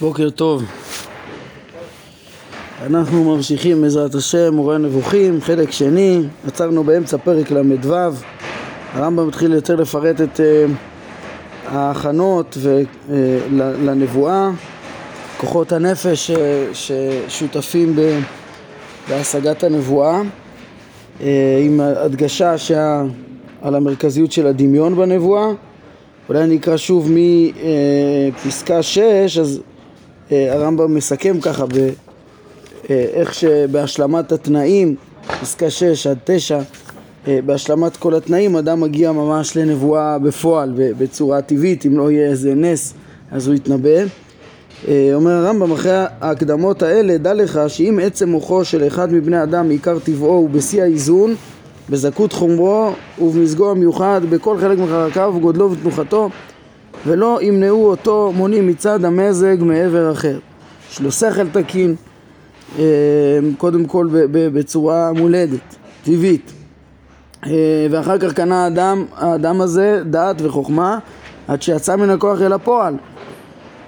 בוקר טוב. אנחנו ממשיכים בעזרת השם, מורה נבוכים, חלק שני, עצרנו באמצע פרק ל"ו. הרמב"ם התחיל יותר לפרט את uh, ההכנות ו, uh, לנבואה, כוחות הנפש uh, ששותפים ב, בהשגת הנבואה, uh, עם הדגשה שה, על המרכזיות של הדמיון בנבואה. אולי אני אקרא שוב מפסקה 6, אז הרמב"ם מסכם ככה באיך שבהשלמת התנאים, פסקה 6 עד 9, אה, בהשלמת כל התנאים אדם מגיע ממש לנבואה בפועל, בצורה טבעית, אם לא יהיה איזה נס אז הוא יתנבא. אה, אומר הרמב"ם אחרי ההקדמות האלה, דע לך שאם עצם מוחו של אחד מבני אדם מעיקר טבעו הוא בשיא האיזון בזכות חומרו ובמזגו המיוחד בכל חלק מחרקיו וגודלו ותנוחתו ולא ימנעו אותו מונים מצד המזג מעבר אחר. יש לו שכל תקין, אה, קודם כל בצורה מולדת, טבעית. אה, ואחר כך קנה האדם, האדם הזה דעת וחוכמה עד שיצא מן הכוח אל הפועל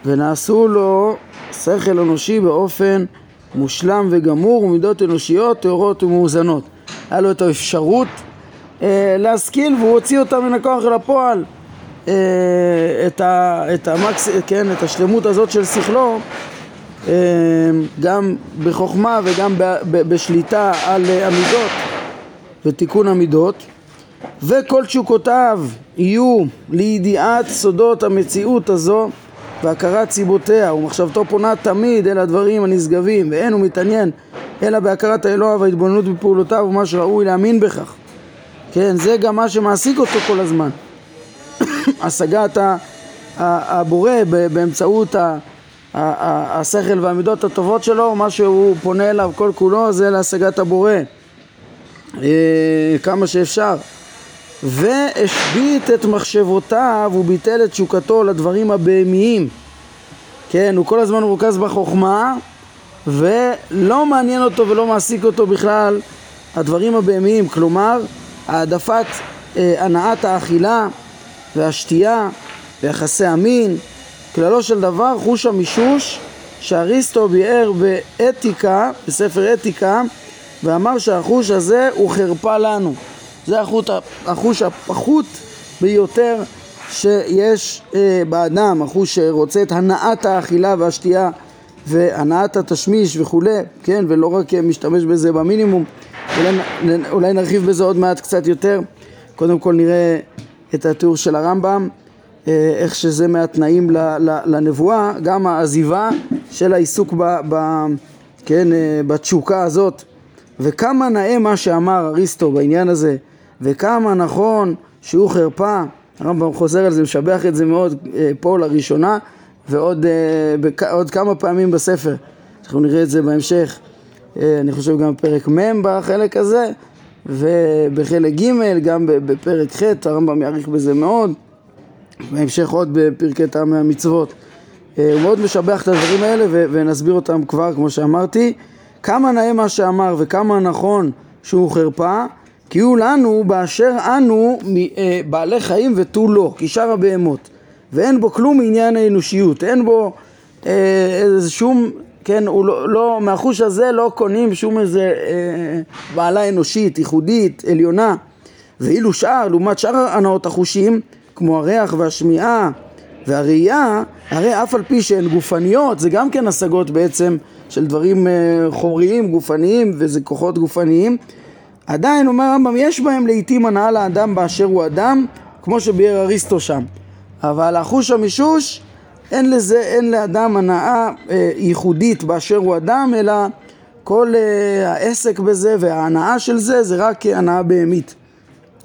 ונעשו לו שכל אנושי באופן מושלם וגמור ומידות אנושיות טהורות ומאוזנות. היה לו את האפשרות אה, להשכיל והוא הוציא אותה מן הכוח אל הפועל אה, את, ה, את, המקס, כן, את השלמות הזאת של שכלו אה, גם בחוכמה וגם ב, ב, בשליטה על המידות ותיקון המידות. וכל תשוקותיו יהיו לידיעת סודות המציאות הזו והכרת סיבותיה. ומחשבתו פונה תמיד אל הדברים הנשגבים ואין הוא מתעניין אלא בהכרת האלוה וההתבוננות בפעולותיו ומה שראוי להאמין בכך. כן, זה גם מה שמעסיק אותו כל הזמן השגת הבורא באמצעות השכל והמידות הטובות שלו, מה שהוא פונה אליו כל כולו זה להשגת הבורא. אה, כמה שאפשר. והשבית את מחשבותיו וביטל את תשוקתו לדברים הבהמיים. כן, הוא כל הזמן מרוכז בחוכמה ולא מעניין אותו ולא מעסיק אותו בכלל הדברים הבהמיים, כלומר העדפת אה, הנעת האכילה והשתייה ויחסי המין, כללו של דבר חוש המישוש שאריסטו ביאר באתיקה, בספר אתיקה, ואמר שהחוש הזה הוא חרפה לנו. זה החוט, החוש הפחות ביותר שיש אה, באדם, החוש שרוצה את הנעת האכילה והשתייה והנעת התשמיש וכולי, כן, ולא רק משתמש בזה במינימום, אולי, אולי נרחיב בזה עוד מעט קצת יותר. קודם כל נראה את התיאור של הרמב"ם, אה, איך שזה מהתנאים לנבואה, גם העזיבה של העיסוק ב, ב, כן, אה, בתשוקה הזאת, וכמה נאה מה שאמר אריסטו בעניין הזה, וכמה נכון שהוא חרפה, הרמב"ם חוזר על זה, משבח את זה מאוד אה, פה לראשונה, ועוד עוד כמה פעמים בספר, אנחנו נראה את זה בהמשך, אני חושב גם בפרק מ' בחלק הזה, ובחלק ג', גם בפרק ח', הרמב"ם יאריך בזה מאוד, בהמשך עוד בפרקי טעמי המצוות. אה, הוא מאוד משבח את הדברים האלה ונסביר אותם כבר, כמו שאמרתי. כמה נאה מה שאמר וכמה נכון שהוא חרפה, כי הוא לנו באשר אנו אה, בעלי חיים ותו לא, כשאר הבהמות. ואין בו כלום מעניין האנושיות, אין בו אה, שום כן, הוא לא, לא, מהחוש הזה לא קונים שום איזה אה, בעלה אנושית, ייחודית, עליונה. ואילו שאר, לעומת שאר הנאות החושים, כמו הריח והשמיעה והראייה, הרי אף על פי שהן גופניות, זה גם כן השגות בעצם של דברים אה, חומריים, גופניים, וזה כוחות גופניים, עדיין אומר הרמב"ם, יש בהם לעיתים הנאה לאדם באשר הוא אדם, כמו שביאר אריסטו שם. אבל החוש המישוש אין לזה, אין לאדם הנאה אה, ייחודית באשר הוא אדם, אלא כל אה, העסק בזה וההנאה של זה, זה רק הנאה בהמית.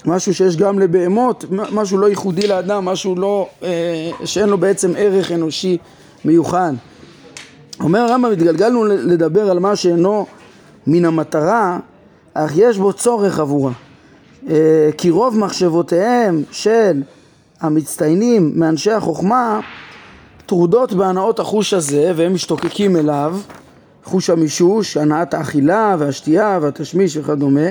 משהו שיש גם לבהמות, משהו לא ייחודי לאדם, משהו לא, אה, שאין לו בעצם ערך אנושי מיוחד. אומר הרמב"ם, התגלגלנו לדבר על מה שאינו מן המטרה, אך יש בו צורך עבורה. אה, כי רוב מחשבותיהם של המצטיינים מאנשי החוכמה טרודות בהנאות החוש הזה והם משתוקקים אליו, חוש המישוש, הנעת האכילה והשתייה והתשמיש וכדומה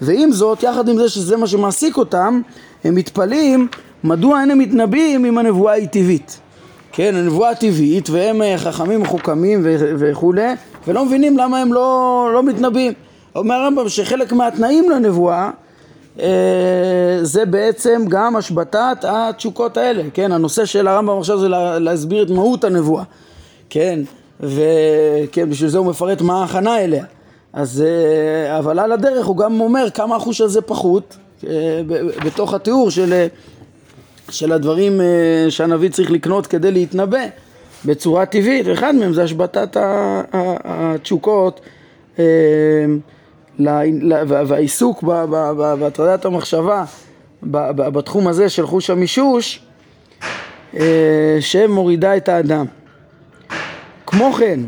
ועם זאת, יחד עם זה שזה מה שמעסיק אותם, הם מתפלאים מדוע אין הם מתנבאים אם הנבואה היא טבעית כן, הנבואה הטבעית, והם אה, חכמים מחוכמים וכולי, ולא מבינים למה הם לא, לא מתנבאים. אומר הרמב"ם שחלק מהתנאים לנבואה אה, זה בעצם גם השבתת התשוקות האלה, כן, הנושא של הרמב"ם עכשיו זה להסביר את מהות הנבואה, כן, וכן, בשביל זה הוא מפרט מה ההכנה אליה, אז, אה, אבל על הדרך הוא גם אומר כמה אחוז של זה פחות, בתוך התיאור של של הדברים אה, שהנביא צריך לקנות כדי להתנבא בצורה טבעית, ואחד מהם זה השבתת התשוקות אה, והעיסוק בהטרדת המחשבה בתחום הזה של חוש המישוש אה, שמורידה את האדם. כמו כן,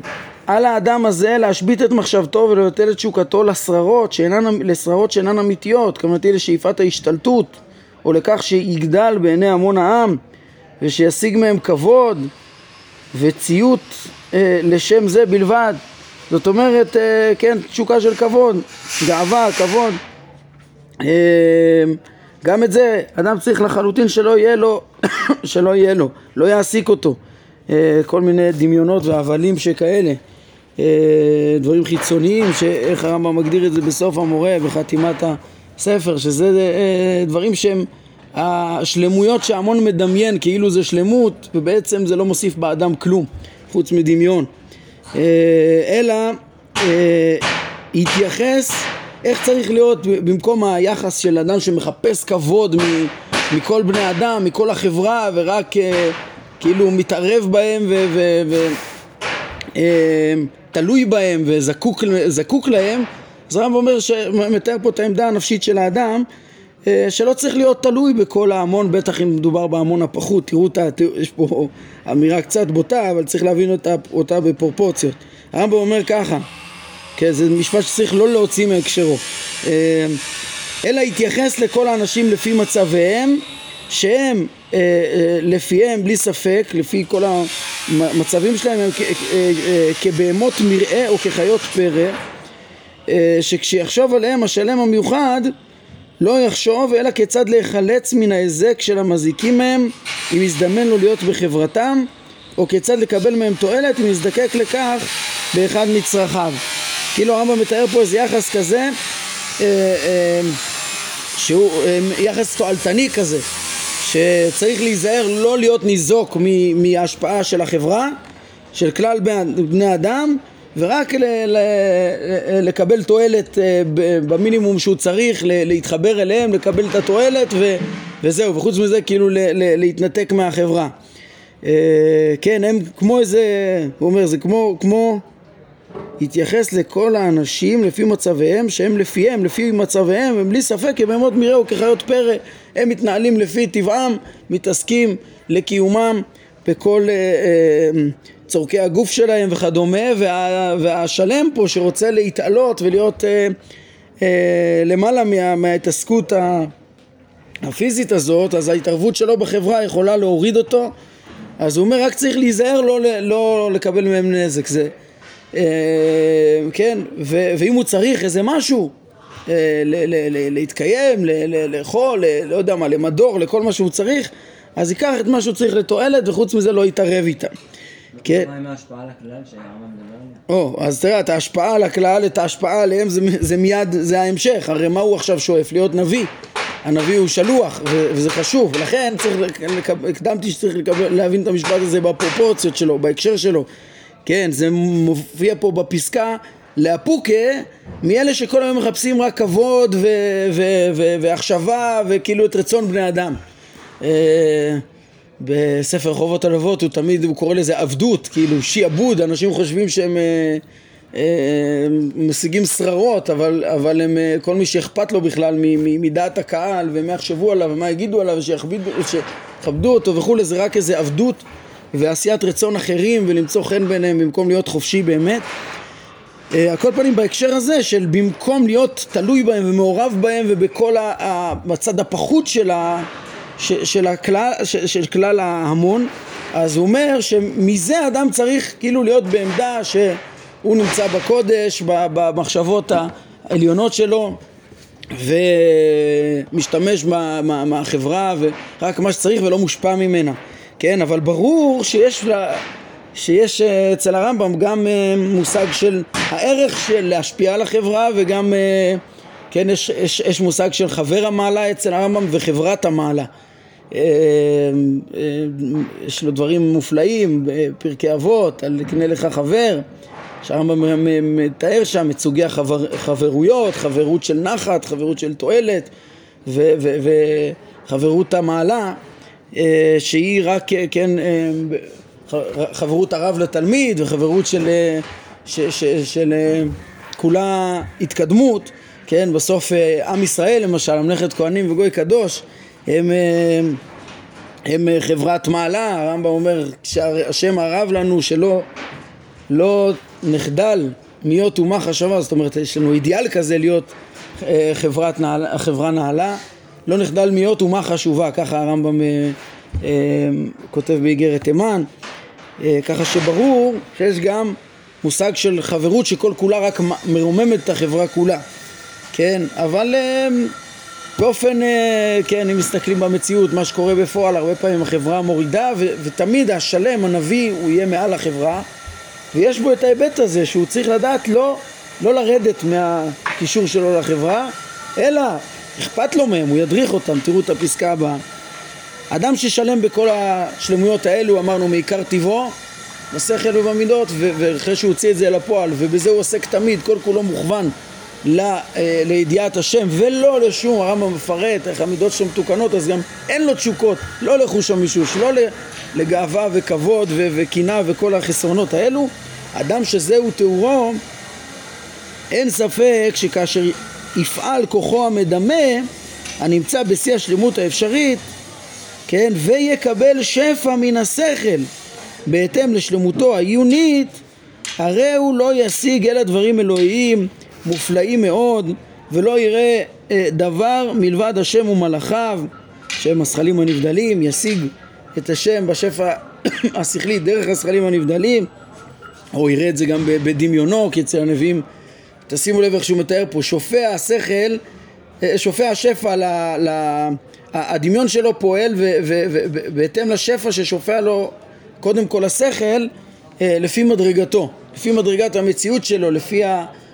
על האדם הזה להשבית את מחשבתו ולבטל את תשוקתו לשררות שאינן, לשררות שאינן אמיתיות, כוונתי לשאיפת ההשתלטות או לכך שיגדל בעיני המון העם ושישיג מהם כבוד וציות אה, לשם זה בלבד. זאת אומרת, אה, כן, תשוקה של כבוד, גאווה, כבוד. אה, גם את זה אדם צריך לחלוטין שלא יהיה לו, שלא יהיה לו, לא יעסיק אותו. אה, כל מיני דמיונות והבלים שכאלה. דברים חיצוניים, שאיך הרמב"ם מגדיר את זה בסוף המורה, בחתימת ה... ספר, שזה דברים שהם השלמויות שהמון מדמיין כאילו זה שלמות ובעצם זה לא מוסיף באדם כלום חוץ מדמיון אלא אה, התייחס איך צריך להיות במקום היחס של אדם שמחפש כבוד מכל בני אדם, מכל החברה ורק כאילו מתערב בהם ותלוי בהם וזקוק להם אז הרב אומר, מתאר פה את העמדה הנפשית של האדם אה, שלא צריך להיות תלוי בכל ההמון, בטח אם מדובר בהמון הפחות, תראו אותה, יש פה אמירה קצת בוטה, אבל צריך להבין אותה, אותה בפרופורציות. הרמב"ם אומר ככה, כן, זה משפט שצריך לא להוציא מהקשרו, אה, אלא התייחס לכל האנשים לפי מצביהם, שהם אה, לפיהם, בלי ספק, לפי כל המצבים שלהם, הם כבהמות מרעה או כחיות פרא אה, שכשיחשוב עליהם השלם המיוחד לא יחשוב אלא כיצד להיחלץ מן ההיזק של המזיקים מהם אם יזדמן לו להיות בחברתם או כיצד לקבל מהם תועלת אם יזדקק לכך באחד מצרכיו. כאילו הרמב"ם מתאר פה איזה יחס כזה אה, אה, שהוא יחס תועלתני כזה שצריך להיזהר לא להיות ניזוק מההשפעה של החברה של כלל בני אדם ורק ל- ל- לקבל תועלת אה, במינימום שהוא צריך, להתחבר אליהם, לקבל את התועלת ו- וזהו, וחוץ מזה כאילו ל- להתנתק מהחברה. אה, כן, הם כמו איזה, הוא אומר, זה כמו, כמו התייחס לכל האנשים לפי מצביהם, שהם לפיהם, לפי מצביהם, הם בלי ספק כבהמות מרעה וכחיות פרא, הם מתנהלים לפי טבעם, מתעסקים לקיומם בכל אה, אה, צורכי הגוף שלהם וכדומה, וה, והשלם פה שרוצה להתעלות ולהיות אה, אה, למעלה מה, מההתעסקות הפיזית הזאת, אז ההתערבות שלו בחברה יכולה להוריד אותו, אז הוא אומר רק צריך להיזהר לא, לא לקבל מהם נזק, זה, אה, כן, ו, ואם הוא צריך איזה משהו אה, ל, ל, ל, להתקיים, לאכול, לא יודע מה, למדור, לכל מה שהוא צריך, אז ייקח את מה שהוא צריך לתועלת וחוץ מזה לא יתערב איתם. כן. מה עם ההשפעה על הכלל שהרמב"ם מדבר עליה? או, אז תראה, את ההשפעה על הכלל, את ההשפעה עליהם זה, זה מיד, זה ההמשך, הרי מה הוא עכשיו שואף? להיות נביא. הנביא הוא שלוח, וזה חשוב, ולכן צריך, הקדמתי שצריך לקבל, להבין את המשפט הזה בפרופורציות שלו, בהקשר שלו. כן, זה מופיע פה בפסקה לאפוקה מאלה שכל היום מחפשים רק כבוד והחשבה וכאילו את רצון בני אדם. אה, בספר חובות הלוות הוא תמיד, הוא קורא לזה עבדות, כאילו שיעבוד, אנשים חושבים שהם אה, אה, משיגים שררות, אבל, אבל הם, אה, כל מי שאכפת לו בכלל מדעת הקהל ומה יחשבו עליו ומה יגידו עליו ושיכבדו אותו וכולי, זה רק איזה עבדות ועשיית רצון אחרים ולמצוא חן ביניהם במקום להיות חופשי באמת. על כל פנים בהקשר הזה של במקום להיות תלוי בהם ומעורב בהם ובכל הצד הפחות של ה... של, הכלל, של, של כלל ההמון, אז הוא אומר שמזה אדם צריך כאילו להיות בעמדה שהוא נמצא בקודש, במחשבות העליונות שלו ומשתמש מהחברה ורק מה שצריך ולא מושפע ממנה. כן, אבל ברור שיש, שיש אה, אצל הרמב"ם גם אה, מושג של הערך של להשפיע על החברה וגם, אה, כן, יש, יש, יש מושג של חבר המעלה אצל הרמב"ם וחברת המעלה. יש לו דברים מופלאים בפרקי אבות, על קנה לך חבר, שהרמב"ם מתאר שם את סוגי החברויות, חברות של נחת, חברות של תועלת וחברות המעלה אה, שהיא רק, אה, כן, אה, חברות הרב לתלמיד וחברות של, של, של, של כולה התקדמות, כן, בסוף עם ישראל למשל, ממלכת כהנים וגוי קדוש הם, הם חברת מעלה, הרמב"ם אומר שהשם הרב לנו שלא לא נחדל להיות אומה חשבה, זאת אומרת יש לנו אידיאל כזה להיות חברת נעלה, חברה נעלה לא נחדל מיות אומה חשובה, ככה הרמב"ם אה, אה, כותב באיגרת תימן, אה, ככה שברור שיש גם מושג של חברות שכל כולה רק מרוממת את החברה כולה, כן, אבל אה, באופן, אה, כן, אם מסתכלים במציאות, מה שקורה בפועל, הרבה פעמים החברה מורידה ו- ותמיד השלם, הנביא, הוא יהיה מעל החברה ויש בו את ההיבט הזה שהוא צריך לדעת לא, לא לרדת מהקישור שלו לחברה, אלא אכפת לו מהם, הוא ידריך אותם, תראו את הפסקה הבאה. אדם ששלם בכל השלמויות האלו, אמרנו מעיקר טבעו, בשכל ובמידות, ואחרי שהוא הוציא את זה לפועל, ובזה הוא עוסק תמיד, כל כולו מוכוון ל, אה, לידיעת השם, ולא לשום, הרמב"ם מפרט איך המידות שלו מתוקנות, אז גם אין לו תשוקות, לא לחוש המישוש, לא לגאווה וכבוד וקנאה וכל החסרונות האלו. אדם שזהו תיאורו, אין ספק שכאשר יפעל כוחו המדמה הנמצא בשיא השלמות האפשרית, כן, ויקבל שפע מן השכל. בהתאם לשלמותו העיונית, הרי הוא לא ישיג אלא דברים אלוהיים מופלאים מאוד, ולא יראה אה, דבר מלבד השם ומלאכיו, שהם הזכלים הנבדלים, ישיג את השם בשפע השכלי דרך הזכלים הנבדלים, או יראה את זה גם בדמיונו, כי אצל הנביאים תשימו לב איך שהוא מתאר פה, שופע השכל, אה, שופע השפע, ל, ל, הדמיון שלו פועל ובהתאם לשפע ששופע לו קודם כל השכל אה, לפי מדרגתו, לפי מדרגת המציאות שלו, לפי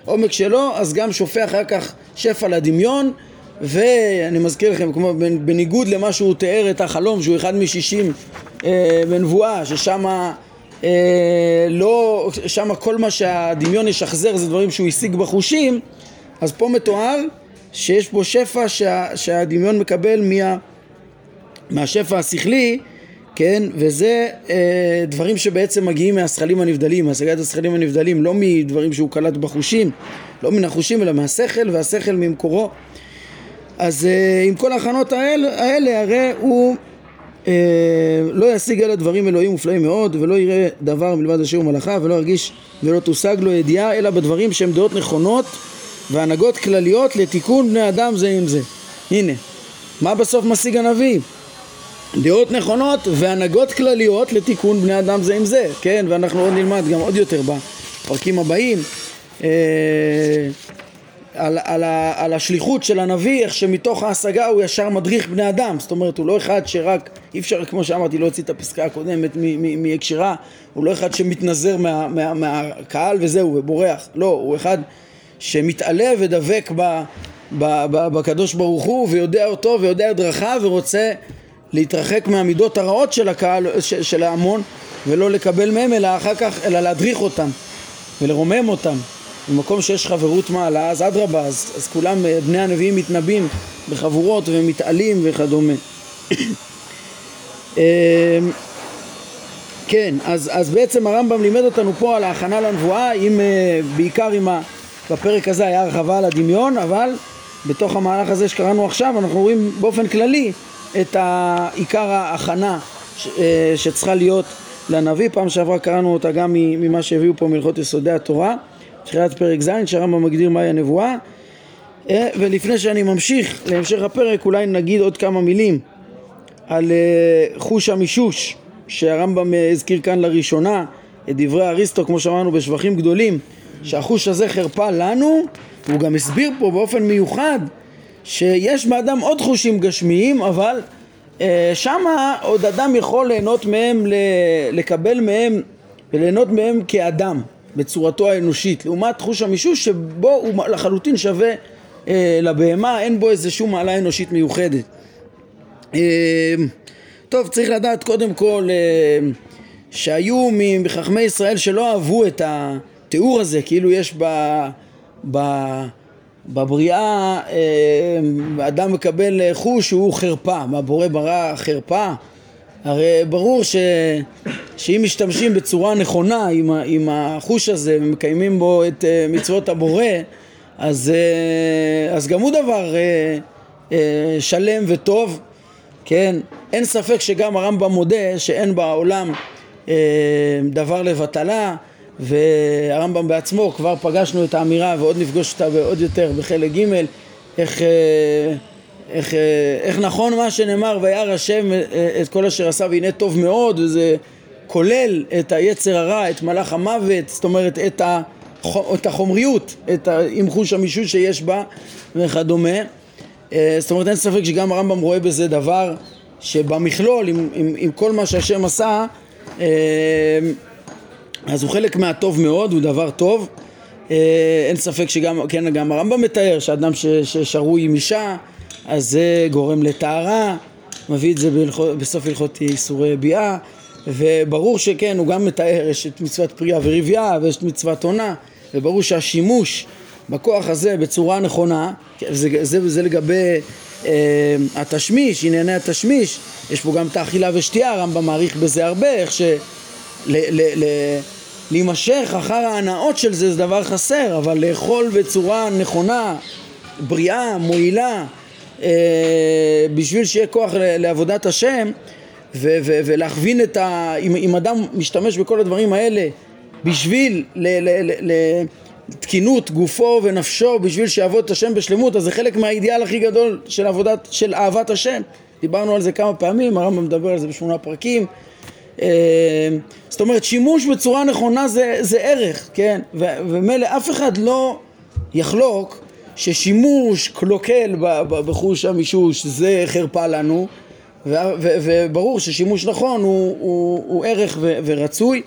העומק שלו, אז גם שופע אחר כך שפע לדמיון ואני מזכיר לכם, כמו בניגוד למה שהוא תיאר את החלום שהוא אחד משישים אה, בנבואה, ששם אה, לא, שם כל מה שהדמיון ישחזר זה דברים שהוא השיג בחושים, אז פה מתואר שיש פה שפע שה, שהדמיון מקבל מה, מהשפע השכלי, כן, וזה אה, דברים שבעצם מגיעים מהשכלים הנבדלים, מהשגת השכלים הנבדלים, לא מדברים שהוא קלט בחושים, לא מן החושים אלא מהשכל, והשכל ממקורו. אז אה, עם כל ההכנות האלה, האלה הרי הוא אה, לא ישיג אלה דברים אלוהים מופלאים מאוד ולא יראה דבר מלבד אשר ומלאכה ולא ירגיש ולא תושג לו ידיעה אלא בדברים שהם דעות נכונות והנהגות כלליות לתיקון בני אדם זה עם זה הנה מה בסוף משיג הנביא? דעות נכונות והנהגות כלליות לתיקון בני אדם זה עם זה. כן ואנחנו עוד נלמד גם עוד יותר בפרקים הבאים אה, על, על, על השליחות של הנביא, איך שמתוך ההשגה הוא ישר מדריך בני אדם, זאת אומרת הוא לא אחד שרק, אי אפשר כמו שאמרתי להוציא את הפסקה הקודמת מהקשרה, הוא לא אחד שמתנזר מה, מה, מהקהל וזהו ובורח, לא, הוא אחד שמתעלה ודבק ב, ב, ב, בקדוש ברוך הוא ויודע אותו ויודע את דרכיו ורוצה להתרחק מהמידות הרעות של הקהל, של, של ההמון ולא לקבל מהם אלא אחר כך, אלא להדריך אותם ולרומם אותם במקום שיש חברות מעלה, אז אדרבה, אז, אז כולם, בני הנביאים מתנבאים בחבורות ומתעלים וכדומה. אמ, כן, אז, אז בעצם הרמב"ם לימד אותנו פה על ההכנה לנבואה, עם, אה, בעיקר עם ה... בפרק הזה היה הרחבה על הדמיון, אבל בתוך המהלך הזה שקראנו עכשיו אנחנו רואים באופן כללי את עיקר ההכנה אה, שצריכה להיות לנביא. פעם שעברה קראנו אותה גם ממה שהביאו פה מלכות יסודי התורה. תחילת פרק ז' שהרמב"ם מגדיר מהי הנבואה אה, ולפני שאני ממשיך להמשך הפרק אולי נגיד עוד כמה מילים על אה, חוש המישוש שהרמב"ם הזכיר כאן לראשונה את דברי אריסטו כמו שאמרנו בשבחים גדולים שהחוש הזה חרפה לנו והוא גם הסביר פה באופן מיוחד שיש באדם עוד חושים גשמיים אבל אה, שמה עוד אדם יכול ליהנות מהם, לקבל מהם וליהנות מהם כאדם בצורתו האנושית, לעומת חוש המישוש שבו הוא לחלוטין שווה אה, לבהמה, אין בו איזושהי מעלה אנושית מיוחדת. אה, טוב, צריך לדעת קודם כל אה, שהיו מחכמי ישראל שלא אהבו את התיאור הזה, כאילו יש ב... ב בבריאה אה, אדם מקבל חוש שהוא חרפה, מה בורא ברא חרפה? הרי ברור ש, שאם משתמשים בצורה נכונה עם, עם החוש הזה ומקיימים בו את אה, מצוות הבורא אז, אה, אז גם הוא דבר שלם וטוב, כן? אין ספק שגם הרמב"ם מודה שאין בעולם דבר לבטלה והרמב"ם בעצמו, כבר פגשנו את האמירה ועוד נפגוש אותה ועוד יותר בחלק ג' איך, אה, איך, אה, איך נכון מה שנאמר וירא השם אה, את כל אשר עשה והנה טוב מאוד וזה כולל את היצר הרע, את מלאך המוות, זאת אומרת את, את החומריות, את עם חוש המישוש שיש בה וכדומה. זאת אומרת אין ספק שגם הרמב"ם רואה בזה דבר שבמכלול עם, עם, עם כל מה שהשם עשה אז הוא חלק מהטוב מאוד, הוא דבר טוב. אה, אין ספק שגם, כן, גם הרמב"ם מתאר שאדם ששרוי עם אישה, אז זה גורם לטהרה, מביא את זה בהלכות, בסוף הלכות איסורי ביאה, וברור שכן, הוא גם מתאר, יש את מצוות פריאה ורבייה, ויש את מצוות עונה, וברור שהשימוש בכוח הזה בצורה נכונה, זה, זה, זה לגבי אה, התשמיש, ענייני התשמיש, יש פה גם את האכילה ושתייה, הרמב"ם מעריך בזה הרבה, איך ש... ל- ל- ל- להימשך אחר ההנאות של זה זה דבר חסר, אבל לאכול בצורה נכונה, בריאה, מועילה, אה, בשביל שיהיה כוח לעבודת השם ו- ו- ולהכווין את ה... אם, אם אדם משתמש בכל הדברים האלה בשביל לתקינות גופו ונפשו, בשביל שיעבוד את השם בשלמות, אז זה חלק מהאידיאל הכי גדול של עבודת, של אהבת השם. דיברנו על זה כמה פעמים, הרמב"ם מדבר על זה בשמונה פרקים. אה, זאת אומרת שימוש בצורה נכונה זה, זה ערך, כן? ומילא אף אחד לא יחלוק ששימוש קלוקל בחוש המישוש זה חרפה לנו וברור ששימוש נכון הוא, הוא, הוא ערך ורצוי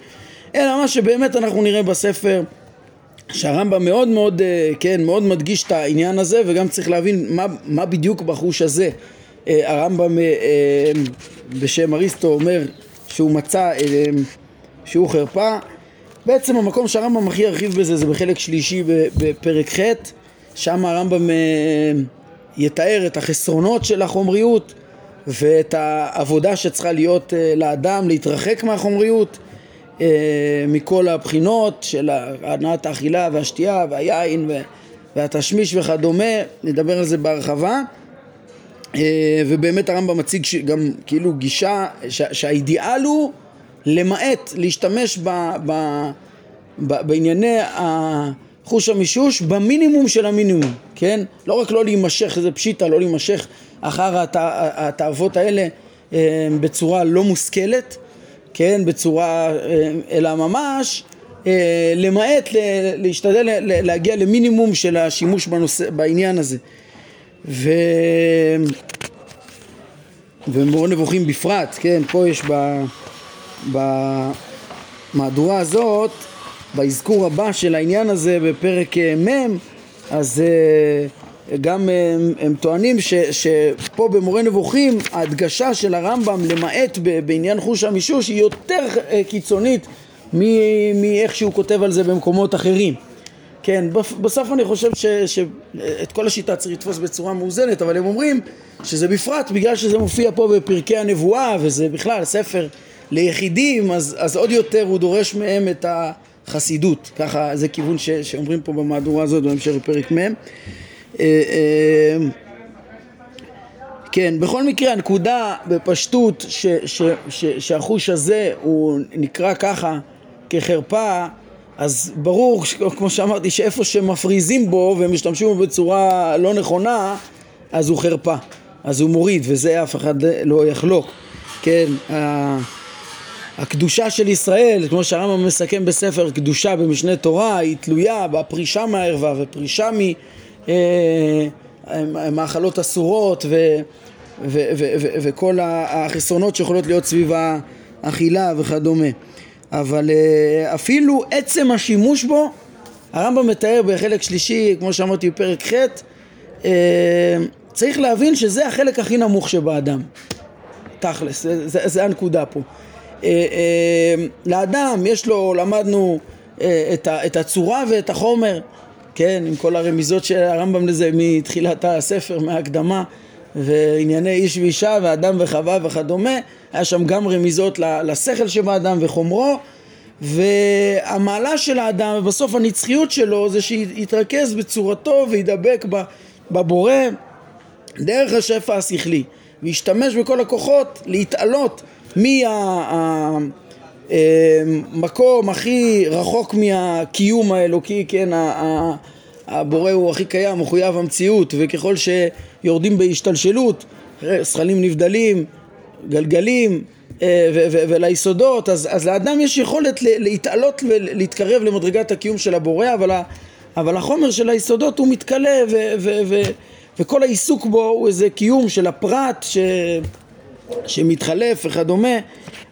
אלא מה שבאמת אנחנו נראה בספר שהרמב"ם מאוד מאוד, אה, כן, מאוד מדגיש את העניין הזה וגם צריך להבין מה, מה בדיוק בחוש הזה אה, הרמב"ם בשם אריסטו אומר שהוא מצא שהוא חרפה. בעצם המקום שהרמב"ם הכי ירחיב בזה זה בחלק שלישי בפרק ח', שם הרמב"ם אה, יתאר את החסרונות של החומריות ואת העבודה שצריכה להיות אה, לאדם להתרחק מהחומריות אה, מכל הבחינות של הנעת האכילה והשתייה והיין והתשמיש וכדומה, נדבר על זה בהרחבה. ובאמת הרמב"ם מציג גם כאילו גישה שהאידיאל הוא למעט להשתמש ב, ב, ב, בענייני החוש המישוש במינימום של המינימום, כן? לא רק לא להימשך, זה פשיטה, לא להימשך אחר התאוות האלה אה, בצורה לא מושכלת, כן? בצורה, אה, אלא ממש אה, למעט להשתדל להגיע למינימום של השימוש בנושא, בעניין הזה. ו... ומורה נבוכים בפרט, כן, פה יש ב... במהדורה הזאת, באזכור הבא של העניין הזה בפרק אה, מ', אז אה, גם אה, הם, הם טוענים ש, שפה במורה נבוכים ההדגשה של הרמב"ם למעט בעניין חוש המישוש היא יותר קיצונית מאיך שהוא כותב על זה במקומות אחרים. כן, בסוף אני חושב שאת כל השיטה צריך לתפוס בצורה מאוזנת, אבל הם אומרים שזה בפרט בגלל שזה מופיע פה בפרקי הנבואה וזה בכלל ספר ליחידים, אז, אז עוד יותר הוא דורש מהם את החסידות, ככה זה כיוון ש, שאומרים פה במהדורה הזאת בהמשך לפרק מ'. אה, אה, כן, בכל מקרה הנקודה בפשטות ש, ש, ש, שהחוש הזה הוא נקרא ככה כחרפה אז ברור, כמו שאמרתי, שאיפה שמפריזים בו ומשתמשים בו בצורה לא נכונה, אז הוא חרפה, אז הוא מוריד, וזה אף אחד לא יחלוק. כן, הקדושה של ישראל, כמו שהרמב"ם מסכם בספר קדושה במשנה תורה, היא תלויה בפרישה מהערווה ופרישה ממאכלות אה, אסורות ו, וכל החסרונות שיכולות להיות סביב האכילה וכדומה. אבל אה, אפילו עצם השימוש בו, הרמב"ם מתאר בחלק שלישי, כמו שאמרתי בפרק ח', אה, צריך להבין שזה החלק הכי נמוך שבאדם, תכלס, זה, זה, הנקודה פה. לאדם יש לו, למדנו את, את הצורה ואת החומר, כן, עם כל הרמיזות של הרמב"ם לזה מתחילת הספר, מההקדמה, וענייני איש ואישה ואדם וחווה וכדומה, היה שם גם רמיזות לשכל שבאדם וחומרו, והמעלה של האדם ובסוף הנצחיות שלו זה שיתרכז בצורתו וידבק בבורא דרך השפע השכלי, וישתמש בכל הכוחות להתעלות מהמקום הכי רחוק מהקיום האלוקי, כן, הבורא הוא הכי קיים, מחויב המציאות, וככל שיורדים בהשתלשלות, זכלים נבדלים, גלגלים אה, וליסודות, אז, אז לאדם יש יכולת להתעלות ולהתקרב למדרגת הקיום של הבורא, אבל, אבל החומר של היסודות הוא מתכלה ו, ו, ו, וכל העיסוק בו הוא איזה קיום של הפרט ש, שמתחלף וכדומה.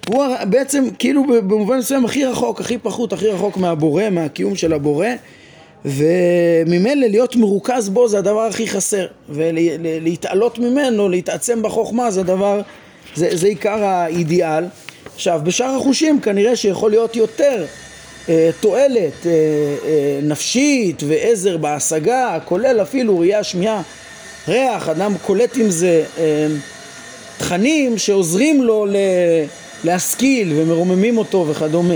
הוא בעצם כאילו במובן מסוים הכי רחוק, הכי פחות, הכי רחוק מהבורא, מהקיום של הבורא. וממילא להיות מרוכז בו זה הדבר הכי חסר ולהתעלות ממנו, להתעצם בחוכמה זה הדבר, זה, זה עיקר האידיאל. עכשיו בשאר החושים כנראה שיכול להיות יותר אה, תועלת אה, אה, נפשית ועזר בהשגה כולל אפילו ראייה שמיעה ריח, אדם קולט עם זה אה, תכנים שעוזרים לו ל, להשכיל ומרוממים אותו וכדומה.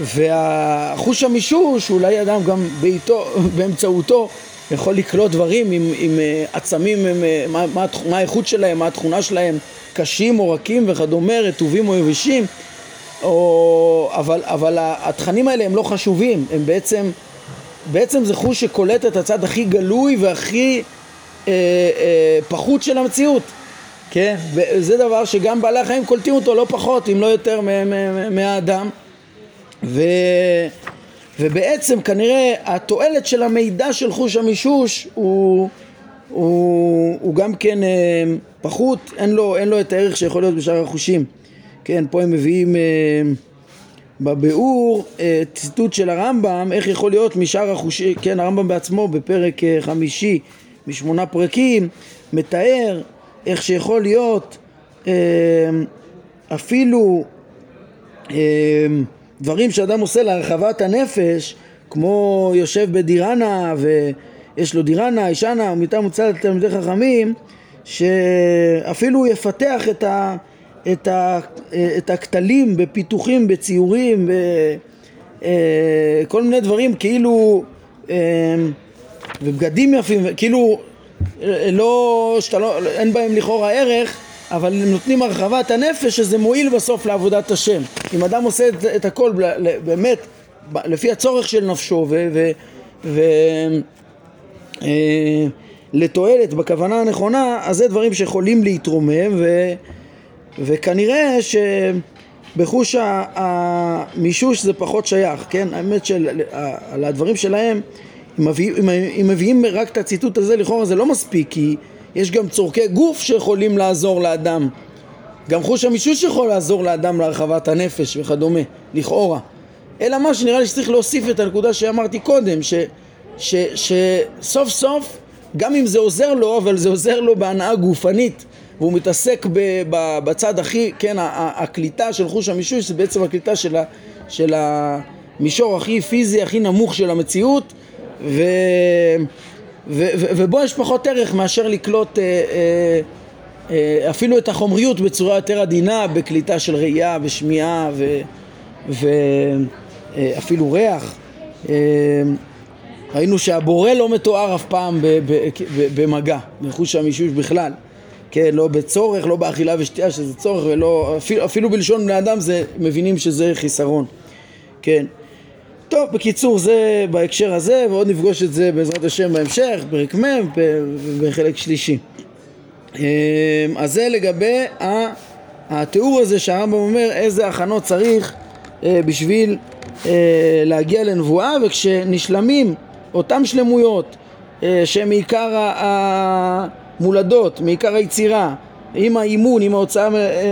והחוש המישוש, אולי אדם גם בעיתו, באמצעותו יכול לקלוט דברים עם, עם אה, עצמים, עם, אה, מה, מה, מה האיכות שלהם, מה התכונה שלהם, קשים או רכים וכדומה, רטובים או יבשים, או, אבל, אבל התכנים האלה הם לא חשובים, הם בעצם, בעצם זה חוש שקולט את הצד הכי גלוי והכי אה, אה, פחות של המציאות, כן? וזה דבר שגם בעלי החיים קולטים אותו לא פחות, אם לא יותר מהאדם. ו... ובעצם כנראה התועלת של המידע של חוש המישוש הוא, הוא, הוא גם כן אה, פחות, אין לו, אין לו את הערך שיכול להיות בשאר החושים. כן, פה הם מביאים אה, בביאור אה, ציטוט של הרמב"ם, איך יכול להיות משאר החושים, כן, הרמב"ם בעצמו בפרק חמישי משמונה פרקים, מתאר איך שיכול להיות אפילו דברים שאדם עושה להרחבת הנפש, כמו יושב בדירנה ויש לו דירנה, ישנה, ומיטה מוצלת לתלמידי חכמים, שאפילו הוא יפתח את, ה, את, ה, את הכתלים בפיתוחים, בציורים, בכל אה, מיני דברים כאילו, אה, ובגדים יפים, כאילו לא, שאתה לא, אין בהם לכאורה ערך, אבל הם נותנים הרחבת הנפש שזה מועיל בסוף לעבודת השם. אם אדם עושה את, את הכל באמת לפי הצורך של נפשו ולתועלת אה, בכוונה הנכונה, אז זה דברים שיכולים להתרומם ו, וכנראה שבחוש המישוש זה פחות שייך, כן? האמת שעל הדברים שלהם אם מביאים, אם מביאים רק את הציטוט הזה לכאורה זה לא מספיק כי יש גם צורכי גוף שיכולים לעזור לאדם. גם חוש המישוש יכול לעזור לאדם להרחבת הנפש וכדומה, לכאורה. אלא מה שנראה לי שצריך להוסיף את הנקודה שאמרתי קודם, ש, ש, שסוף סוף, גם אם זה עוזר לו, אבל זה עוזר לו בהנאה גופנית, והוא מתעסק ב, ב, בצד הכי, כן, הקליטה של חוש המישוש זה בעצם הקליטה של, ה, של המישור הכי פיזי, הכי נמוך של המציאות, ו... ו- ו- ובו יש פחות ערך מאשר לקלוט אה, אה, אה, אפילו את החומריות בצורה יותר עדינה בקליטה של ראייה ושמיעה ואפילו אה, ריח. ראינו שהבורא לא מתואר אף פעם במגע, בחוש המישוש בכלל. כן, לא בצורך, לא באכילה ושתייה שזה צורך, ולא, אפילו, אפילו בלשון בני אדם זה, מבינים שזה חיסרון. כן. טוב, בקיצור זה בהקשר הזה, ועוד נפגוש את זה בעזרת השם בהמשך, פרק מ' בחלק שלישי. אמ, אז זה לגבי התיאור הזה שהרמב"ם אומר איזה הכנות צריך אה, בשביל אה, להגיע לנבואה, וכשנשלמים אותם שלמויות אה, שהם מעיקר מולדות מעיקר היצירה, עם האימון, עם ההוצאה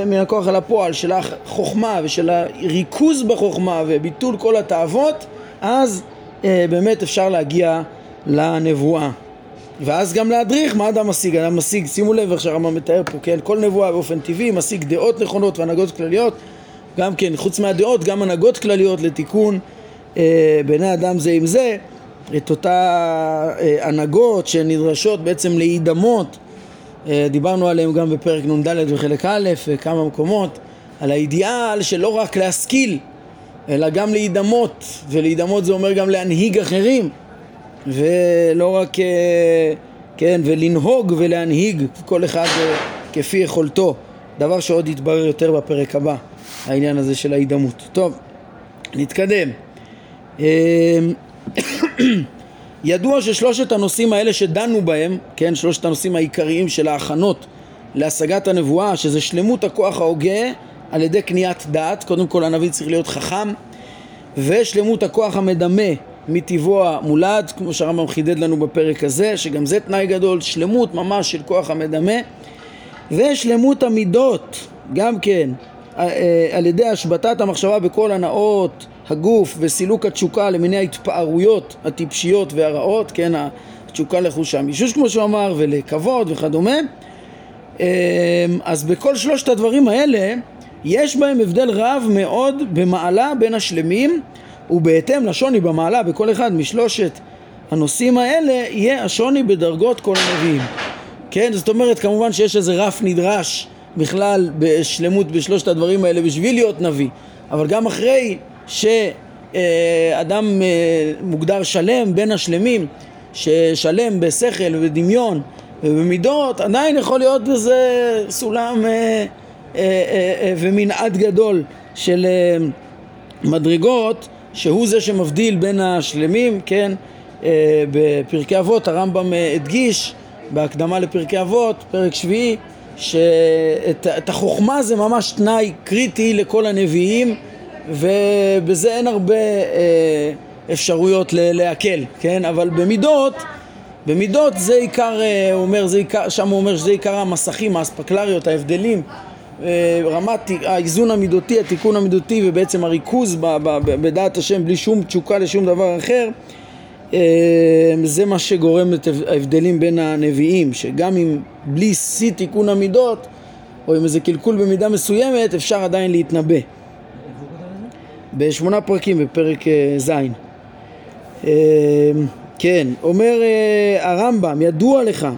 מן הכוח אל הפועל של החוכמה ושל הריכוז בחוכמה וביטול כל התאוות, אז אה, באמת אפשר להגיע לנבואה. ואז גם להדריך מה אדם משיג, אדם משיג, שימו לב איך שהרמב"ם מתאר פה, כן, כל נבואה באופן טבעי משיג דעות נכונות והנהגות כלליות, גם כן, חוץ מהדעות, גם הנהגות כלליות לתיקון אה, בעיני אדם זה עם זה, את אותה אה, הנהגות שנדרשות בעצם להידמות, אה, דיברנו עליהם גם בפרק נ"ד וחלק א', כמה מקומות, על האידיאל של לא רק להשכיל, אלא גם להידמות, ולהידמות זה אומר גם להנהיג אחרים. ולא רק, אה, כן, ולנהוג ולהנהיג כל אחד כפי יכולתו, דבר שעוד יתברר יותר בפרק הבא, העניין הזה של ההידמות. טוב, נתקדם. ידוע ששלושת הנושאים האלה שדנו בהם, כן, שלושת הנושאים העיקריים של ההכנות להשגת הנבואה, שזה שלמות הכוח ההוגה על ידי קניית דעת, קודם כל הנביא צריך להיות חכם, ושלמות הכוח המדמה מטבעו המולד, כמו שהרמב"ם חידד לנו בפרק הזה, שגם זה תנאי גדול, שלמות ממש של כוח המדמה, ושלמות המידות, גם כן, אה, אה, על ידי השבתת המחשבה בכל הנאות הגוף וסילוק התשוקה למיני ההתפארויות הטיפשיות והרעות, כן, התשוקה לחוש המישוש כמו שהוא אמר, ולכבוד וכדומה. אה, אז בכל שלושת הדברים האלה יש בהם הבדל רב מאוד במעלה בין השלמים ובהתאם לשוני במעלה בכל אחד משלושת הנושאים האלה יהיה השוני בדרגות כל הנביאים. כן, זאת אומרת כמובן שיש איזה רף נדרש בכלל בשלמות בשלושת הדברים האלה בשביל להיות נביא, אבל גם אחרי שאדם אה, מוגדר שלם בין השלמים, ששלם בשכל ובדמיון ובמידות, עדיין יכול להיות בזה סולם אה, אה, ומנעד גדול של מדרגות שהוא זה שמבדיל בין השלמים, כן? בפרקי אבות הרמב"ם הדגיש בהקדמה לפרקי אבות, פרק שביעי, שאת החוכמה זה ממש תנאי קריטי לכל הנביאים ובזה אין הרבה אה, אפשרויות להקל, כן? אבל במידות, במידות זה עיקר, הוא אומר, זה עיקר, שם הוא אומר שזה עיקר המסכים, האספקלריות, ההבדלים אה, רמת האיזון המידותי, התיקון המידותי ובעצם הריכוז בדעת השם בלי שום תשוקה לשום דבר אחר אה, זה מה שגורם את ההבדלים בין הנביאים שגם אם בלי שיא תיקון המידות או עם איזה קלקול במידה מסוימת אפשר עדיין להתנבא בשמונה פרקים בפרק אה, ז' כן, אומר הרמב"ם, ידוע לך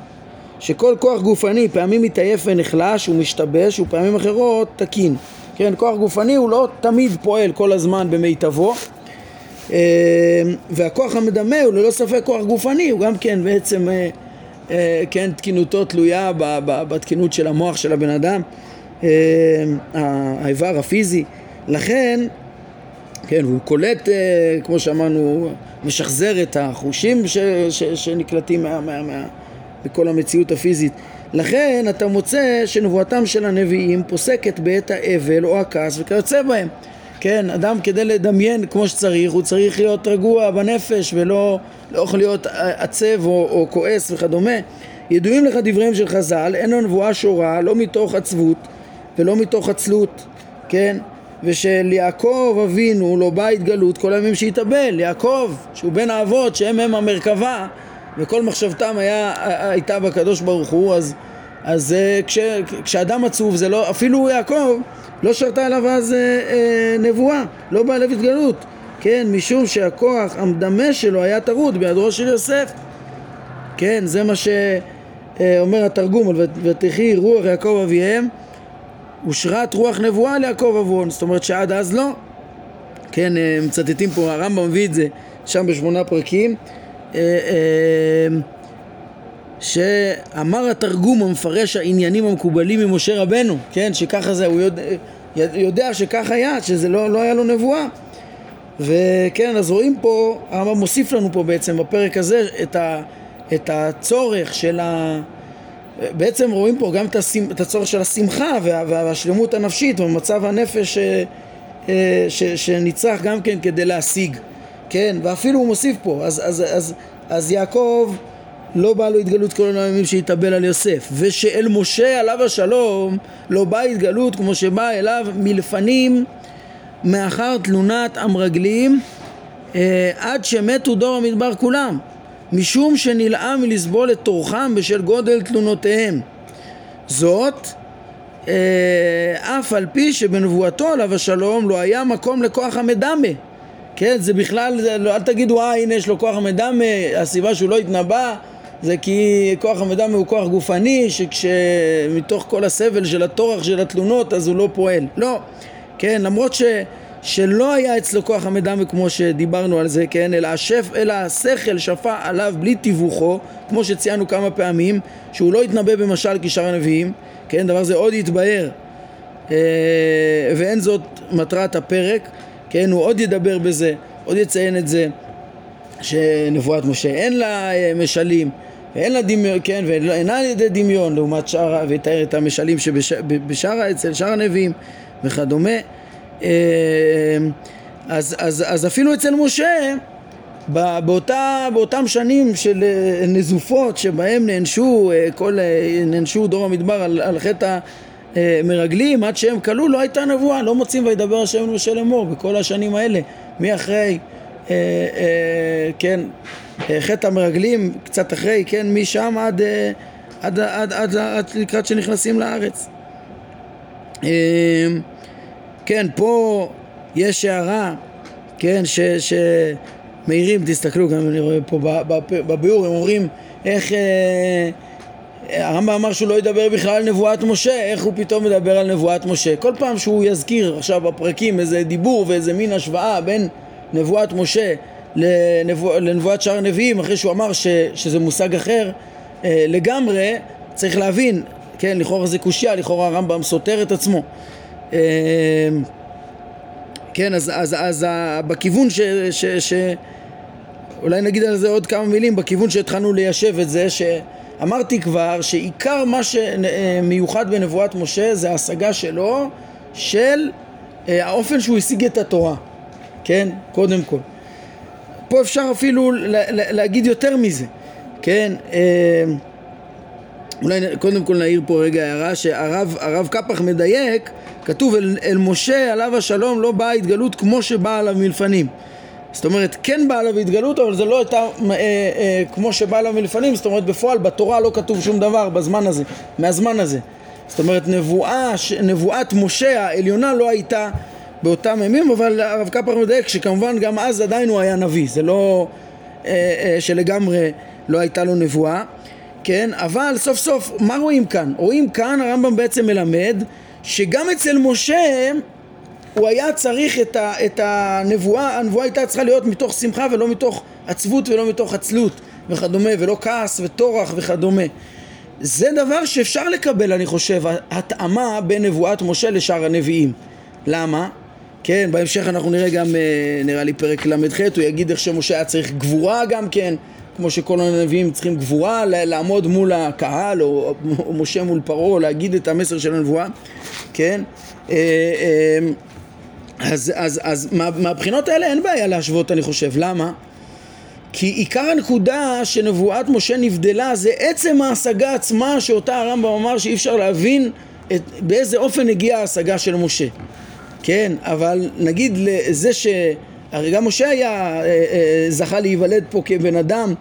שכל כוח גופני פעמים מתעייף ונחלש ומשתבש ופעמים אחרות תקין. כן, כוח גופני הוא לא תמיד פועל כל הזמן במיטבו אה, והכוח המדמה הוא ללא ספק כוח גופני, הוא גם כן בעצם, אה, אה, כן, תקינותו תלויה בתקינות של המוח של הבן אדם, האיבר הפיזי. לכן, כן, הוא קולט, כמו שאמרנו, משחזר את החושים ש, ש, שנקלטים מה, מה, מה, בכל המציאות הפיזית. לכן אתה מוצא שנבואתם של הנביאים פוסקת בעת האבל או הכעס וכיוצא בהם. כן, אדם כדי לדמיין כמו שצריך, הוא צריך להיות רגוע בנפש ולא לא יכול להיות עצב או, או כועס וכדומה. ידועים לך דבריהם של חז"ל, אין הנבואה שורה לא מתוך עצבות ולא מתוך עצלות, כן? ושל יעקב אבינו לא בא התגלות כל הימים שהתאבל, יעקב שהוא בן האבות שהם הם המרכבה וכל מחשבתם היה, הייתה בקדוש ברוך הוא, אז, אז אה, כש, כשאדם עצוב זה לא, אפילו יעקב לא שרתה עליו אז אה, אה, נבואה, לא בא לב התגלות, כן, משום שהכוח המדמה שלו היה טרוד בידו של יוסף, כן, זה מה שאומר אה, התרגום, ותחי רוח יעקב אביהם ושרת רוח נבואה ליעקב אבון, זאת אומרת שעד אז לא, כן, אה, מצטטים פה, הרמב"ם מביא את זה שם בשמונה פרקים אה, אה, שאמר התרגום המפרש העניינים המקובלים ממשה רבנו, כן, שככה זה, הוא יודע, יודע שכך היה, שזה לא, לא היה לו נבואה. וכן, אז רואים פה, הרמב"ם מוסיף לנו פה בעצם בפרק הזה את, ה, את הצורך של ה... בעצם רואים פה גם את הצורך של השמחה והשלמות הנפשית ומצב הנפש אה, ש, שנצרך גם כן כדי להשיג. כן, ואפילו הוא מוסיף פה, אז, אז, אז, אז יעקב לא באה לו התגלות כל הימים שהתאבל על יוסף ושאל משה עליו השלום לא באה התגלות כמו שבאה אליו מלפנים מאחר תלונת המרגלים אה, עד שמתו דור המדבר כולם משום שנלאה מלסבול את טורחם בשל גודל תלונותיהם. זאת אה, אף על פי שבנבואתו עליו השלום לא היה מקום לכוח המדמה. כן, זה בכלל, זה, לא, אל תגידו אה הנה יש לו כוח המדמה, הסיבה שהוא לא התנבא זה כי כוח המדמה הוא כוח גופני שכשמתוך כל הסבל של הטורח של התלונות אז הוא לא פועל. לא, כן, למרות ש... שלא היה אצלו כוח המדמה כמו שדיברנו על זה, כן, אלא, השף, אלא השכל שפע עליו בלי תיווכו, כמו שציינו כמה פעמים, שהוא לא התנבא במשל כשאר הנביאים, כן, דבר זה עוד יתבהר, אה, ואין זאת מטרת הפרק, כן, הוא עוד ידבר בזה, עוד יציין את זה, שנבואת משה אין לה אה, משלים, ואין לה דמיון, כן, ואינה על ידי דמיון, לעומת שאר, ויתאר את המשלים שבשאר, אצל שאר הנביאים וכדומה. אה, אז, אז, אז אפילו אצל משה, באותה, באותם שנים של אה, נזופות שבהם נענשו, אה, כל, נענשו דור המדבר על, על חטא המרגלים עד שהם כלו לא הייתה נבואה, לא מוצאים וידבר השם למשה לאמור בכל השנים האלה, מי אה, אה, כן, חטא המרגלים, קצת אחרי, כן, משם עד, עד, עד, עד, עד לקראת שנכנסים לארץ. אה, כן, פה יש הערה, כן, שמעירים, תסתכלו, גם אני רואה פה בביאור, הם אומרים איך אה, הרמב"ם אמר שהוא לא ידבר בכלל על נבואת משה, איך הוא פתאום מדבר על נבואת משה? כל פעם שהוא יזכיר עכשיו בפרקים איזה דיבור ואיזה מין השוואה בין נבואת משה לנבוא, לנבואת שאר הנביאים, אחרי שהוא אמר ש, שזה מושג אחר אה, לגמרי, צריך להבין, כן, לכאורה זה קושייה, לכאורה הרמב"ם סותר את עצמו. אמ, כן, אז, אז, אז בכיוון ש, ש, ש... אולי נגיד על זה עוד כמה מילים, בכיוון שהתחלנו ליישב את זה, שאמרתי כבר שעיקר מה שמיוחד בנבואת משה זה ההשגה שלו של אה, האופן שהוא השיג את התורה, כן? קודם כל. פה אפשר אפילו להגיד יותר מזה, כן? אולי קודם כל נעיר פה רגע הערה שהרב קפח מדייק כתוב אל, אל משה עליו השלום לא באה התגלות כמו שבאה עליו מלפנים. זאת אומרת כן באה עליו התגלות אבל זה לא הייתה אה, אה, כמו שבאה עליו מלפנים זאת אומרת בפועל בתורה לא כתוב שום דבר בזמן הזה מהזמן הזה. זאת אומרת נבואה, נבואת משה העליונה לא הייתה באותם ימים אבל הרב קפח מדייק שכמובן גם אז עדיין הוא היה נביא. זה לא אה, אה, שלגמרי לא הייתה לו נבואה כן אבל סוף סוף מה רואים כאן? רואים כאן הרמב"ם בעצם מלמד שגם אצל משה הוא היה צריך את, ה, את הנבואה, הנבואה הייתה צריכה להיות מתוך שמחה ולא מתוך עצבות ולא מתוך עצלות וכדומה, ולא כעס וטורח וכדומה. זה דבר שאפשר לקבל, אני חושב, התאמה בין נבואת משה לשאר הנביאים. למה? כן, בהמשך אנחנו נראה גם, אה, נראה לי פרק ל"ח, הוא יגיד איך שמשה היה צריך גבורה גם כן, כמו שכל הנביאים צריכים גבורה, לעמוד מול הקהל, או, או משה מול פרעה, להגיד את המסר של הנבואה, כן? אה, אה, אז, אז, אז מה, מהבחינות האלה אין בעיה להשוות, אני חושב. למה? כי עיקר הנקודה שנבואת משה נבדלה זה עצם ההשגה עצמה שאותה הרמב"ם אמר שאי אפשר להבין את, באיזה אופן הגיעה ההשגה של משה. כן, אבל נגיד לזה ש... הרי גם משה היה, אה, אה, זכה להיוולד פה כבן אדם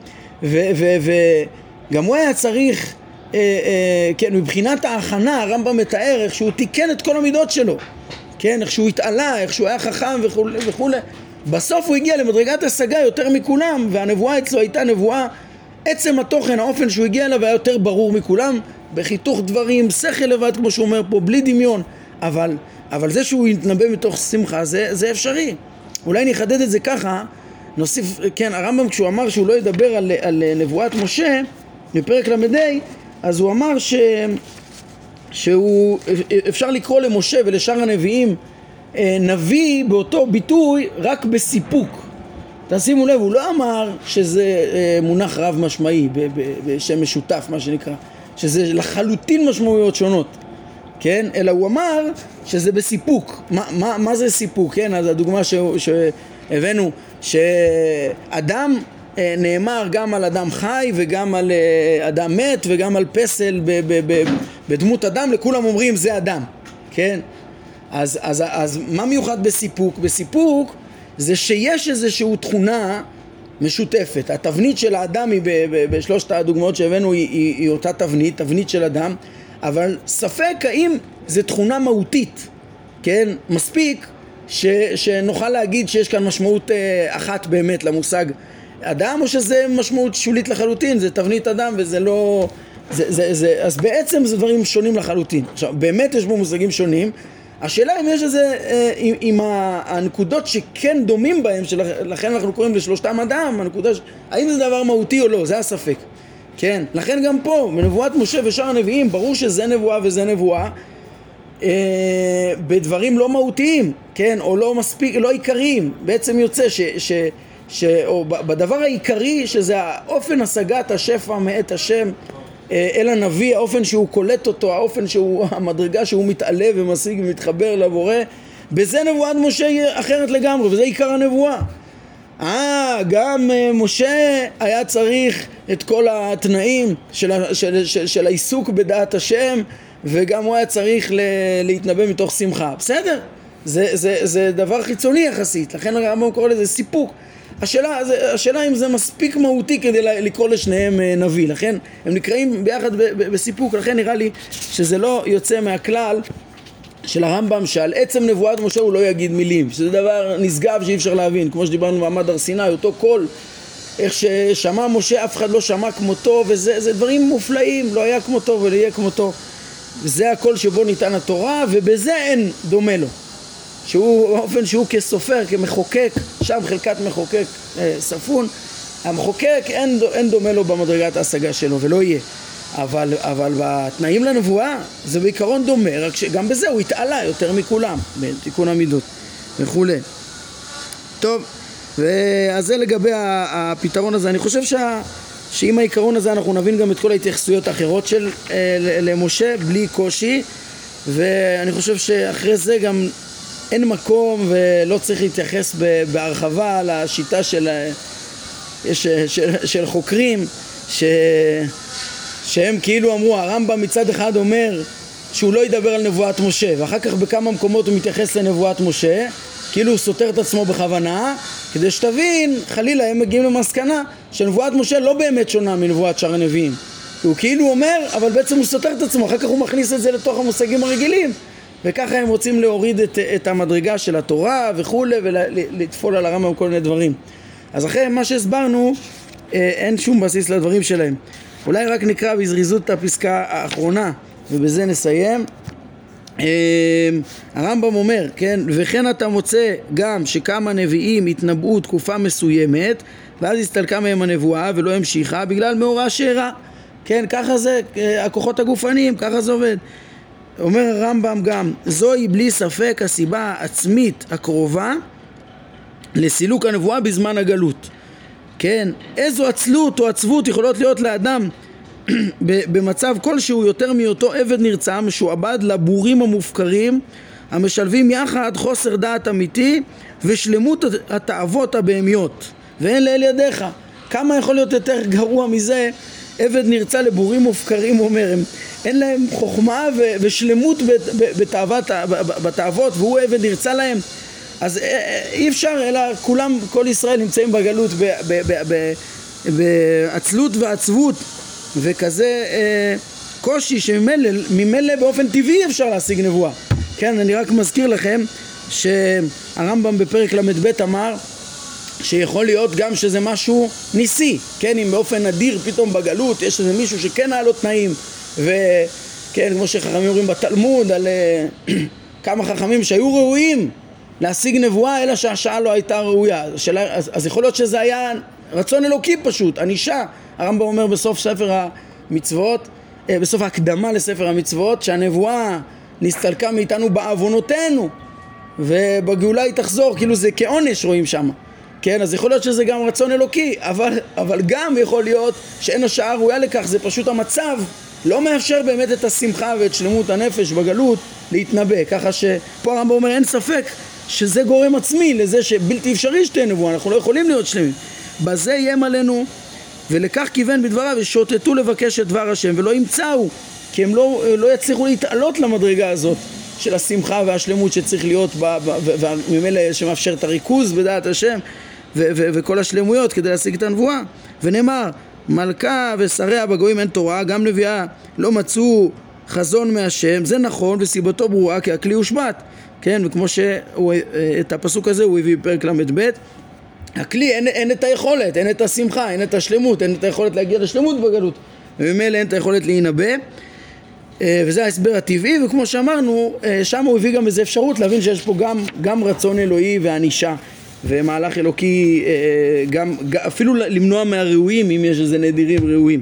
וגם הוא היה צריך, אה, כן, מבחינת ההכנה הרמב"ם מתאר איך שהוא תיקן את כל המידות שלו, כן, איך שהוא התעלה, איך שהוא היה חכם וכולי וכולי בסוף הוא הגיע למדרגת השגה יותר מכולם והנבואה אצלו הייתה נבואה. עצם התוכן, האופן שהוא הגיע אליו היה יותר ברור מכולם. בחיתוך דברים, שכל לבד כמו שהוא אומר פה, בלי דמיון. אבל, אבל זה שהוא יתנבא מתוך שמחה זה, זה אפשרי אולי נחדד את זה ככה, נוסיף, כן, הרמב"ם כשהוא אמר שהוא לא ידבר על, על נבואת משה, בפרק ל"ה, אז הוא אמר ש, שהוא, אפשר לקרוא למשה ולשאר הנביאים אה, נביא באותו ביטוי רק בסיפוק. תשימו לב, הוא לא אמר שזה אה, מונח רב משמעי, בשם משותף מה שנקרא, שזה לחלוטין משמעויות שונות. כן? אלא הוא אמר שזה בסיפוק. מה, מה, מה זה סיפוק, כן? אז הדוגמה ש, שהבאנו, שאדם אה, נאמר גם על אדם חי וגם על אה, אדם מת וגם על פסל ב, ב, ב, בדמות אדם, לכולם אומרים זה אדם, כן? אז, אז, אז מה מיוחד בסיפוק? בסיפוק זה שיש איזושהי תכונה משותפת. התבנית של האדם היא, ב, ב, בשלושת הדוגמאות שהבאנו, היא, היא, היא אותה תבנית, תבנית של אדם, אבל ספק האם זו תכונה מהותית, כן? מספיק ש, שנוכל להגיד שיש כאן משמעות אה, אחת באמת למושג אדם, או שזה משמעות שולית לחלוטין, זה תבנית אדם וזה לא... זה, זה, זה, אז בעצם זה דברים שונים לחלוטין. עכשיו, באמת יש בו מושגים שונים. השאלה אם יש איזה, אה, אם, אם הנקודות שכן דומים בהם, שלכן אנחנו קוראים לשלושתם אדם, הנקודה. האם זה דבר מהותי או לא, זה הספק. כן, לכן גם פה, בנבואת משה ושאר הנביאים, ברור שזה נבואה וזה נבואה, אה, בדברים לא מהותיים, כן, או לא מספיק, לא עיקריים. בעצם יוצא ש... ש ש... או בדבר העיקרי שזה האופן השגת השפע מאת השם אה, אל הנביא, האופן שהוא קולט אותו, האופן שהוא, המדרגה שהוא מתעלה ומשיג ומתחבר לבורא, בזה נבואת משה היא אחרת לגמרי, וזה עיקר הנבואה. אה, גם אה, משה היה צריך את כל התנאים של, של, של, של העיסוק בדעת השם, וגם הוא היה צריך להתנבא מתוך שמחה. בסדר, זה, זה, זה דבר חיצוני יחסית, לכן הרמב"ם קורא לזה סיפוק. השאלה, השאלה אם זה מספיק מהותי כדי לקרוא לשניהם אה, נביא, לכן הם נקראים ביחד בסיפוק, לכן נראה לי שזה לא יוצא מהכלל של הרמב"ם שעל עצם נבואת משה הוא לא יגיד מילים, שזה דבר נשגב שאי אפשר להבין, כמו שדיברנו במעמד הר סיני, אותו קול, איך ששמע משה אף אחד לא שמע כמותו, וזה דברים מופלאים, לא היה כמותו ולא יהיה כמותו. וזה הקול שבו ניתן התורה, ובזה אין דומה לו. שהוא באופן שהוא כסופר, כמחוקק, שם חלקת מחוקק אה, ספון, המחוקק אין, אין דומה לו במדרגת ההשגה שלו ולא יהיה. אבל, אבל בתנאים לנבואה זה בעיקרון דומה, רק שגם בזה הוא התעלה יותר מכולם, בתיקון המידות וכולי. טוב, אז זה לגבי הפתרון הזה. אני חושב שה, שעם העיקרון הזה אנחנו נבין גם את כל ההתייחסויות האחרות של אה, למשה בלי קושי, ואני חושב שאחרי זה גם אין מקום ולא צריך להתייחס בהרחבה לשיטה של, של, של, של חוקרים ש, שהם כאילו אמרו, הרמב"ם מצד אחד אומר שהוא לא ידבר על נבואת משה ואחר כך בכמה מקומות הוא מתייחס לנבואת משה כאילו הוא סותר את עצמו בכוונה כדי שתבין, חלילה הם מגיעים למסקנה שנבואת משה לא באמת שונה מנבואת שאר הנביאים הוא כאילו אומר, אבל בעצם הוא סותר את עצמו, אחר כך הוא מכניס את זה לתוך המושגים הרגילים וככה הם רוצים להוריד את, את המדרגה של התורה וכולי ולטפול על הרמב"ם כל מיני דברים. אז אחרי מה שהסברנו, אה, אין שום בסיס לדברים שלהם. אולי רק נקרא בזריזות את הפסקה האחרונה ובזה נסיים. אה, הרמב"ם אומר, כן, וכן אתה מוצא גם שכמה נביאים התנבאו תקופה מסוימת ואז הסתלקה מהם הנבואה ולא המשיכה בגלל מאורע שאירע. כן, ככה זה, אה, הכוחות הגופניים, ככה זה עובד. אומר הרמב"ם גם, זוהי בלי ספק הסיבה העצמית הקרובה לסילוק הנבואה בזמן הגלות. כן, איזו עצלות או עצבות יכולות להיות לאדם במצב כלשהו יותר מהיותו עבד נרצע משועבד לבורים המופקרים המשלבים יחד חוסר דעת אמיתי ושלמות התאוות הבהמיות. ואין לאל ידיך. כמה יכול להיות יותר גרוע מזה? עבד נרצע לבורים מופקרים אומר הם אין להם חוכמה ו- ושלמות בתאוות, והוא עבד נרצה להם אז אה, אה, אי אפשר אלא כולם, כל ישראל נמצאים בגלות בעצלות ועצבות וכזה אה, קושי שממילא באופן טבעי אפשר להשיג נבואה. כן אני רק מזכיר לכם שהרמב"ם בפרק ל"ב אמר שיכול להיות גם שזה משהו ניסי, כן, אם באופן נדיר פתאום בגלות יש איזה מישהו שכן היה לו תנאים וכן, כמו שחכמים אומרים בתלמוד על אה, כמה חכמים שהיו ראויים להשיג נבואה אלא שהשעה לא הייתה ראויה. השאלה, אז, אז יכול להיות שזה היה רצון אלוקי פשוט, ענישה. הרמב"ם אומר בסוף ספר המצוות, אה, בסוף ההקדמה לספר המצוות שהנבואה נסתלקה מאיתנו בעוונותינו ובגאולה היא תחזור, כאילו זה כעונש רואים שם. כן, אז יכול להיות שזה גם רצון אלוקי, אבל, אבל גם יכול להיות שאין השעה ראויה לכך, זה פשוט המצב לא מאפשר באמת את השמחה ואת שלמות הנפש בגלות להתנבא, ככה שפה הרמב"ם אומר אין ספק שזה גורם עצמי לזה שבלתי אפשרי שתהיה נבואה, אנחנו לא יכולים להיות שלמים. בזה איים עלינו ולכך כיוון בדבריו ושוטטו לבקש את דבר השם ולא ימצאו כי הם לא, לא יצליחו להתעלות למדרגה הזאת של השמחה והשלמות שצריך להיות וממילא שמאפשר את הריכוז בדעת השם וכל השלמויות כדי להשיג את הנבואה ונאמר מלכה ושריה בגויים אין תורה גם נביאה לא מצאו חזון מהשם זה נכון וסיבתו ברורה כי הכלי הושבת כן וכמו שאת הפסוק הזה הוא הביא בפרק ל"ב. הכלי אין, אין את היכולת, אין את השמחה, אין את השלמות, אין את היכולת להגיע לשלמות בגלות וממילא אין את היכולת להינבא. אה, וזה ההסבר הטבעי וכמו שאמרנו אה, שם הוא הביא גם איזה אפשרות להבין שיש פה גם, גם רצון אלוהי וענישה ומהלך אלוקי אה, גם, אפילו למנוע מהראויים אם יש איזה נדירים ראויים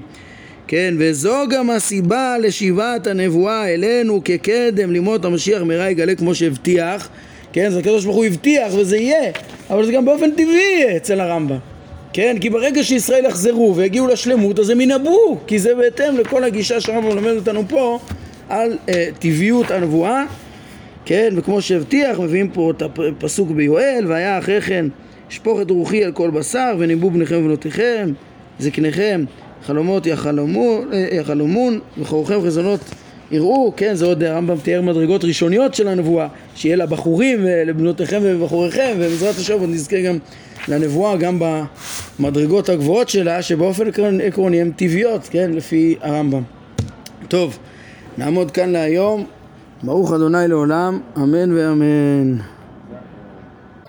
כן, וזו גם הסיבה לשיבת הנבואה אלינו כקדם לימות המשיח מהרה יגלה כמו שהבטיח. כן, זה הקדוש ברוך הוא הבטיח וזה יהיה אבל זה גם באופן טבעי יהיה אצל הרמב"ם. כן, כי ברגע שישראל יחזרו ויגיעו לשלמות אז הם ינבאו כי זה בהתאם לכל הגישה שהרמב"ם מלמד אותנו פה על אה, טבעיות הנבואה. כן, וכמו שהבטיח מביאים פה את הפסוק ביואל והיה אחרי כן שפוך את רוחי על כל בשר וניבאו בניכם ובנותיכם זקניכם חלומות יחלמו, אה, יחלומון וחורכם חזונות יראו, כן, זה עוד הרמב"ם תיאר מדרגות ראשוניות של הנבואה, שיהיה לבחורים ולבנותיכם ובחוריכם, ובעזרת השם עוד נזכה גם לנבואה, גם במדרגות הגבוהות שלה, שבאופן עקרוני הן טבעיות, כן, לפי הרמב"ם. טוב, נעמוד כאן להיום. ברוך אדוני לעולם, אמן ואמן.